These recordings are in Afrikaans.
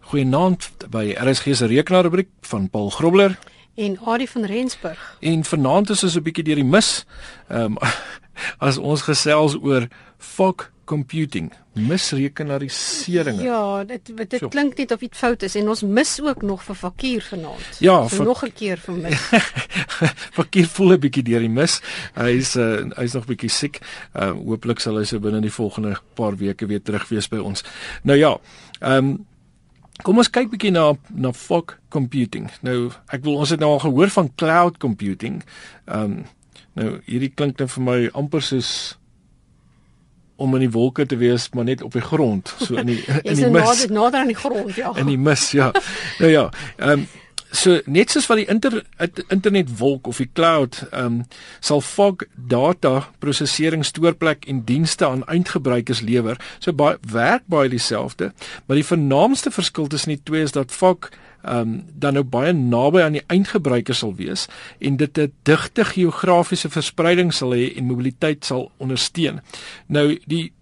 Goeienaand by RSG se rekenaarrubriek van Paul Grobler en Adie van Rensburg. En vanaand is ons 'n bietjie deur die mis. Ehm um, as ons gesels oor fog computing, misrekenarisering. Ja, dit dit so. klink net of iets fout is en ons mis ook nog vir Fakir vanaand. Ja, so nog 'n keer vir mis. Fakir voel 'n bietjie deur die mis. Hy's uh, hy's nog bietjie siek. Uh hooplik sal hy so binne die volgende paar weke weer terug wees by ons. Nou ja, ehm um, Kom ons kyk bietjie na na fog computing. Nou, ek wil ons het nou al gehoor van cloud computing. Ehm um, nou hierdie klink net nou vir my amper soos om in die wolke te wees, maar net op die grond, so in die in die mis. Is nader nader aan die grond, ja. In die mis, ja. Nou ja, ehm um, so net soos wat die inter, internet wolk of die cloud ehm um, sal fog data prosesering stoorplek en dienste aan eindgebruikers lewer. So baie werk baie dieselfde, maar die vernaamste verskil tussen die twee is dat fog ehm um, dan nou baie naby aan die eindgebruiker sal wees en dit 'n digte geografiese verspreiding sal hê en mobiliteit sal ondersteun. Nou die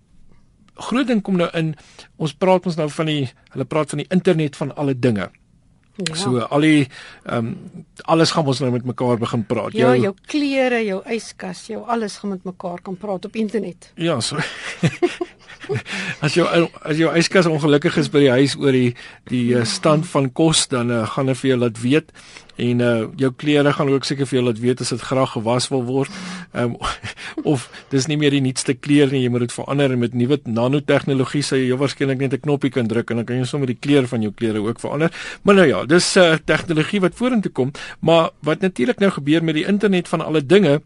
groot ding kom nou in ons praat ons nou van die hulle praat van die internet van alle dinge. Ja. So al die ehm um, alles gaan ons nou met mekaar begin praat. Ja, jou, jou klere, jou yskas, jou alles gaan met mekaar kan praat op internet. Ja, so. as jou as jou yskas ongelukkig is by die huis oor die die uh, stand van kos, dan uh, gaan hulle vir jou laat weet en uh jou klere gaan ook seker vir jou laat weet as dit graag gewas wil word. Um, of dis nie meer die nuutste klere nie, jy moet dit verander en met nuwe nanotegnologie sê jy waarskynlik net 'n knoppie kan druk en dan kan jy sommer die kleur van jou klere ook verander. Maar nou ja, dis uh, tegnologie wat vorentoe kom, maar wat natuurlik nou gebeur met die internet van alle dinge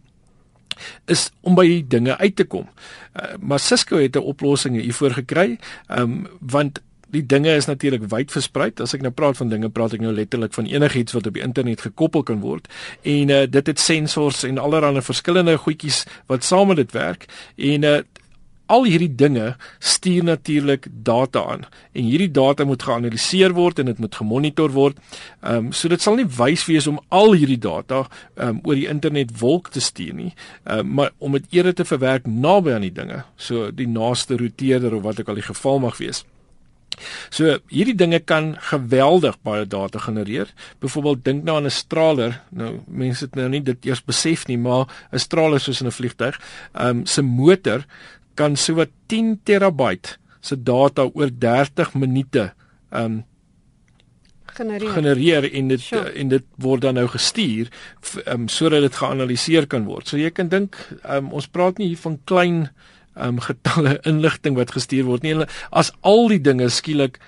is om by die dinge uit te kom. Uh, maar Cisco het 'n oplossing hiervoor gekry, um, want die dinge is natuurlik wyd versprei. As ek nou praat van dinge, praat ek nou letterlik van enigiets wat op die internet gekoppel kan word. En uh, dit het sensors en allerlei verskillende goedjies wat saam met dit werk. En uh, al hierdie dinge stuur natuurlik data aan en hierdie data moet geanaliseer word en dit moet gemonitor word. Ehm um, so dit sal nie wys wees om al hierdie data ehm um, oor die internet wolk te stuur nie, ehm um, maar om dit eerder te verwerk naby aan die dinge, so die naaste routeerder of wat ook al die geval mag wees. So hierdie dinge kan geweldig baie data genereer. Byvoorbeeld dink nou aan 'n straler. Nou mense het nou nie dit eers besef nie, maar 'n straler soos in 'n vliegtyg, ehm um, se motor kan sowat 10 terabyte se data oor 30 minute um, genereer. genereer en dit sure. en dit word dan nou gestuur um, sodat dit geanaliseer kan word. So jy kan dink um, ons praat nie hier van klein um getalle inligting wat gestuur word nie. As al die dinge skielik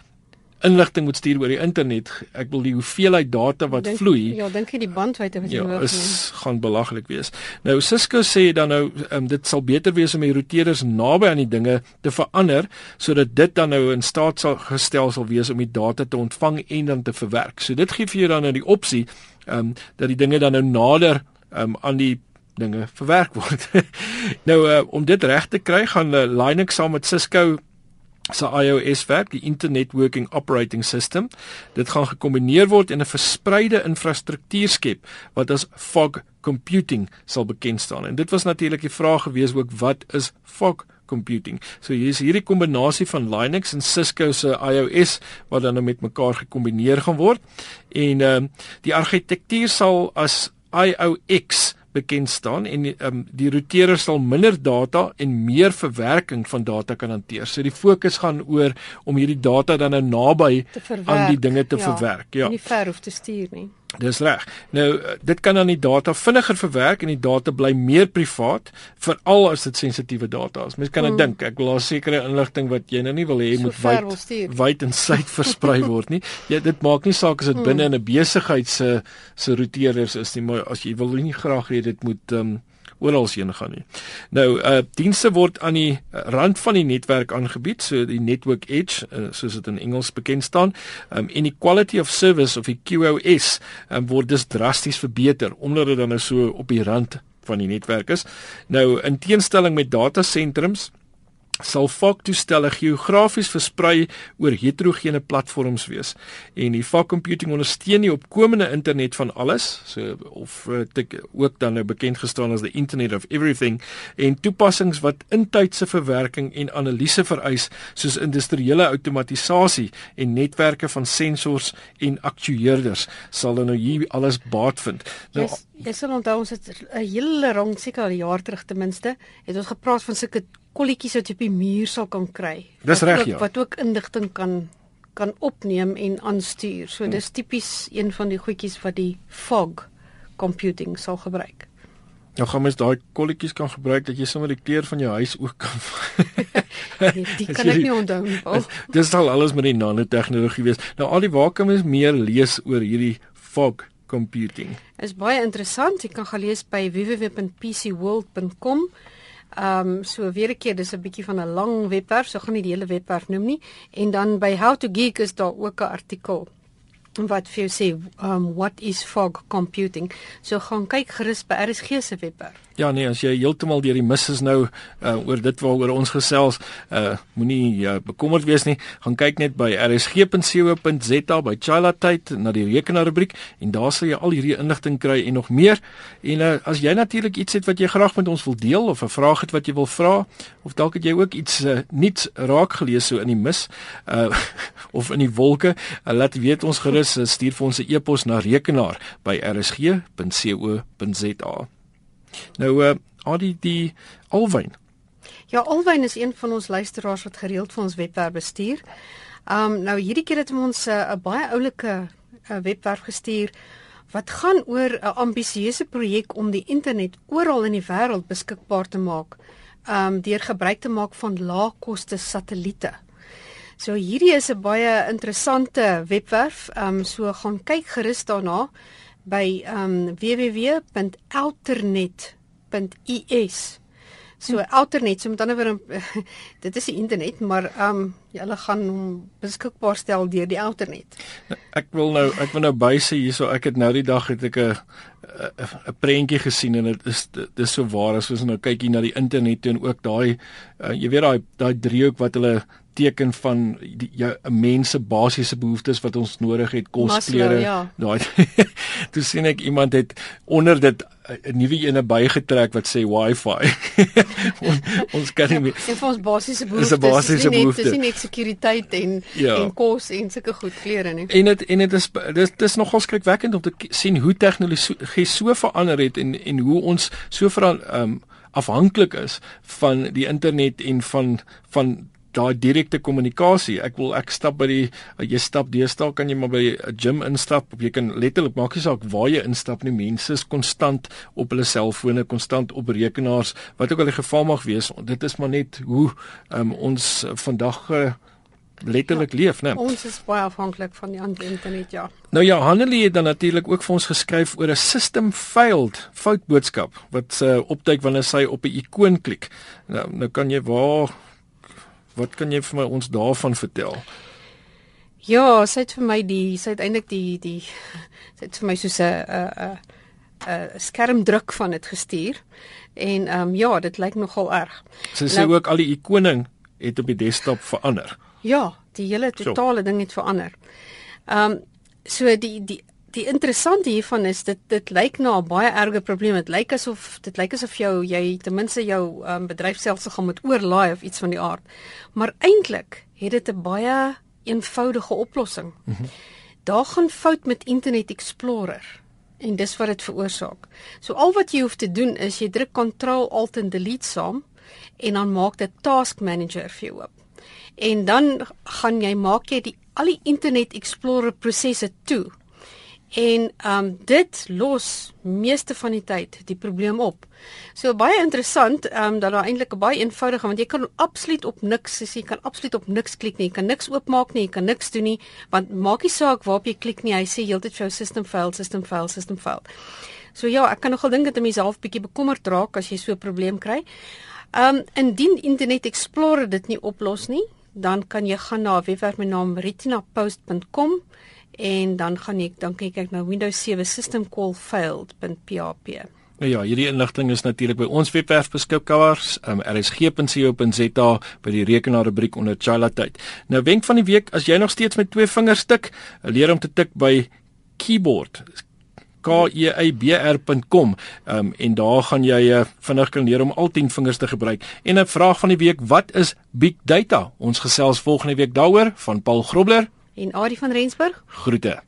inligting moet stuur oor die internet, ek wil die hoeveelheid data wat denk, vloei. Ja, dink jy die bandwydte wat jy ja, is neem. gaan belaglik wees. Nou Cisco sê dan nou um, dit sal beter wees om die routers naby aan die dinge te verander sodat dit dan nou in staat sal gestel sal wees om die data te ontvang en dan te verwerk. So dit gee vir jou dan nou die opsie ehm um, dat die dinge dan nou nader ehm um, aan die dinge verwerk word. nou uh, om dit reg te kry, gaan uh, Linux saam met Cisco se iOS werk, die Internet Working Operating System. Dit gaan gekombineer word in 'n verspreide infrastruktuur skep wat as fog computing sal bekend staan. En dit was natuurlik die vraag gewees ook wat is fog computing. So hier is hierdie kombinasie van Linux en Cisco se iOS wat dan nou met mekaar gekombineer gaan word. En ehm uh, die argitektuur sal as IOX bekend staan en um, die routerer sal minder data en meer verwerking van data kan hanteer. So die fokus gaan oor om hierdie data dan nou naby aan die dinge te ja, verwerk. Ja. Nie ver hoef te stuur nie. Dis reg. Nou dit kan dan die data vinniger verwerk en die data bly meer privaat veral as dit sensitiewe data is. Mens kan hmm. dink, ek wil daar sekere inligting wat jy nou nie wil hê so moet wyd wyd en suid versprei word nie. Ja, dit maak nie saak as dit hmm. binne in 'n besigheid se se routeerders is nie, maar as jy wil nie graag hê dit moet um, oral heen gaan nie. Nou uh dienste word aan die rand van die netwerk aangebied, so die network edge uh, soos dit in Engels bekend staan. Um en die quality of service of die QoS um, word dus drasties verbeter omdat dit dan nou so op die rand van die netwerk is. Nou in teenstelling met datasentrums sal vaktoestelle geografies versprei oor heterogene platforms wees en die vakcomputing ondersteun die opkomende internet van alles so of dit ook dan nou bekend gestaan as the internet of everything en toepassings wat intydse verwerking en analise vereis soos industriële outomatisasie en netwerke van sensors en aktueerders sal dan nou hier alles baat vind. Nou yes, jy sal onthou ons het 'n hele rond seker al jaar terug ten minste het ons gepraat van sulke kolletjies wat jy op die muur sal kan kry. Dis reg ja. Wat ook inligting kan kan opneem en aanstuur. So dis tipies een van die goedjies wat die fog computing sal gebruik. Nou gaan mens daai kolletjies kan gebruik dat jy sommer die kleur van jou huis ook kan. nee, die kan ek nie onthou nie. Dis sal alles met die nanotegnologie wees. Nou al die waar kan mens meer lees oor hierdie fog computing? Is baie interessant. Jy kan gaan lees by www.pcworld.com. Ehm um, so weer 'n keer dis 'n bietjie van 'n lang webwerf, so gaan nie die hele webwerf noem nie. En dan by How to Geek is daar ook 'n artikel wat vir jou sê um what is fog computing. So gaan kyk gerus by RSG se webwerf. Ja nee, as jy heeltemal deur die mis is nou uh, oor dit waaroor ons gesels, uh moenie uh, bekommerd wees nie. Gaan kyk net by rsg.co.za by Chila tyd na die rekenaar rubriek en daar sal jy al hierdie inligting kry en nog meer. En uh, as jy natuurlik iets het wat jy graag met ons wil deel of 'n vraag het wat jy wil vra of dalk het jy ook iets uh, nuuts raak gelees so in die mis uh of in die wolke, uh, laat weet ons gerus uh, stuur vir ons 'n e-pos na rekenaar by rsg.co.za. Nou uh al die die Alwyn. Ja, Alwyn is een van ons luisteraars wat gereeld vir ons webwerf bestuur. Um nou hierdie keer het ons eh, 'n uh, baie oulike uh, webwerf gestuur wat gaan oor 'n ambisieuse projek om die internet oral in die wêreld beskikbaar te maak. Um deur gebruik te maak van laagkoste satelliete. So hierdie is 'n baie interessante webwerf. Um so gaan kyk gerus daarna by um www.outernet.is. So hm. Outernet, so met ander woorde dit is die internet, maar um hulle gaan hom beskikbaar stel deur die Outernet. Ek wil nou ek wil nou bysê hierso ek het nou die dag het ek 'n 'n prentjie gesien en dit is dis so waar as ons nou kyk hier na die internet en ook daai uh, jy weet daai daai driehoek wat hulle teken van die jou mense basiese behoeftes wat ons nodig het kos klere ja. daai toe sien ek iemand het onder dit 'n nuwe ene bygetrek wat sê wifi ons, ons kan nie meer ja, ons basiese behoeftes is basiese behoeftes dis nie net sekuriteit en ja. en kos en sulke goed klere nie en dit en dit is dis dis nogal skrikwekkend om te sien hoe tegnologie so verander het en en hoe ons so veral um, afhanklik is van die internet en van van daai direkte kommunikasie. Ek wil ek stap by die jy stap deesdae kan jy maar by 'n gym instap of jy kan letterlik maak nie saak waar jy instap nie. Mense is konstant op hulle selfone, konstant op rekenaars, wat ook al die geval mag wees. Dit is maar net hoe um, ons vandag uh, letterlik ja, leef, né? Ons is baie afhanklik van die internet, ja. Nou ja, Hanelie het dan natuurlik ook vir ons geskryf oor 'n system failed fout boodskap wat uh, opduik wanneer sy op 'n ikoon klik. Nou, nou kan jy waar Wat kan jy vir my ons daarvan vertel? Ja, sy het vir my die sy het eintlik die die sy het vir my soos 'n 'n 'n skermdruk van dit gestuur. En ehm um, ja, dit lyk nogal erg. Sy sê nou, ook al die ikoning het op die desktop verander. Ja, die hele totale so. ding het verander. Ehm um, so die die die interessante hiervan is dit dit lyk na 'n baie erge probleem. Dit lyk asof dit lyk asof jou jy ten minste jou um, bedryf self se gaan met oorlaai of iets van die aard. Maar eintlik het dit 'n baie eenvoudige oplossing. Mm -hmm. Daar gaan fout met Internet Explorer en dis wat dit veroorsaak. So al wat jy hoef te doen is jy druk Ctrl Alt en Delete saam en dan maak dit Task Manager vir jou oop. En dan gaan jy maak jy die al die Internet Explorer prosesse toe En ehm um, dit los meeste van die tyd die probleem op. So baie interessant ehm um, dat daar eintlik 'n baie eenvoudige want jy kan absoluut op niks, jy kan absoluut op niks klik nie. Jy kan niks oopmaak nie, jy kan niks doen nie want maak nie saak waarop jy klik nie. Hy sê heeltyd vir jou system fail, system fail, system fail. So ja, ek kan nogal dink dat 'n mens half bietjie bekommerd raak as jy so 'n probleem kry. Ehm um, indien Internet Explorer dit nie oplos nie, dan kan jy gaan na 'n webwerf met naam retinapost.com en dan gaan ek dan kyk ek na Windows 7 system call failed.php. Nou ja, hierdie inligting is natuurlik by ons webwerf beskikbaar, um, rsg.co.za by die rekenaarrubriek onder Chala tyd. Nou wenk van die week, as jy nog steeds met twee vingers tik, leer om te tik by keyboard keibr.com um, en daar gaan jy uh, vinnig kan leer om al 10 vingers te gebruik. En 'n vraag van die week, wat is big data? Ons gesels volgende week daaroor van Paul Grobler en Adie van Rensburg. Groete.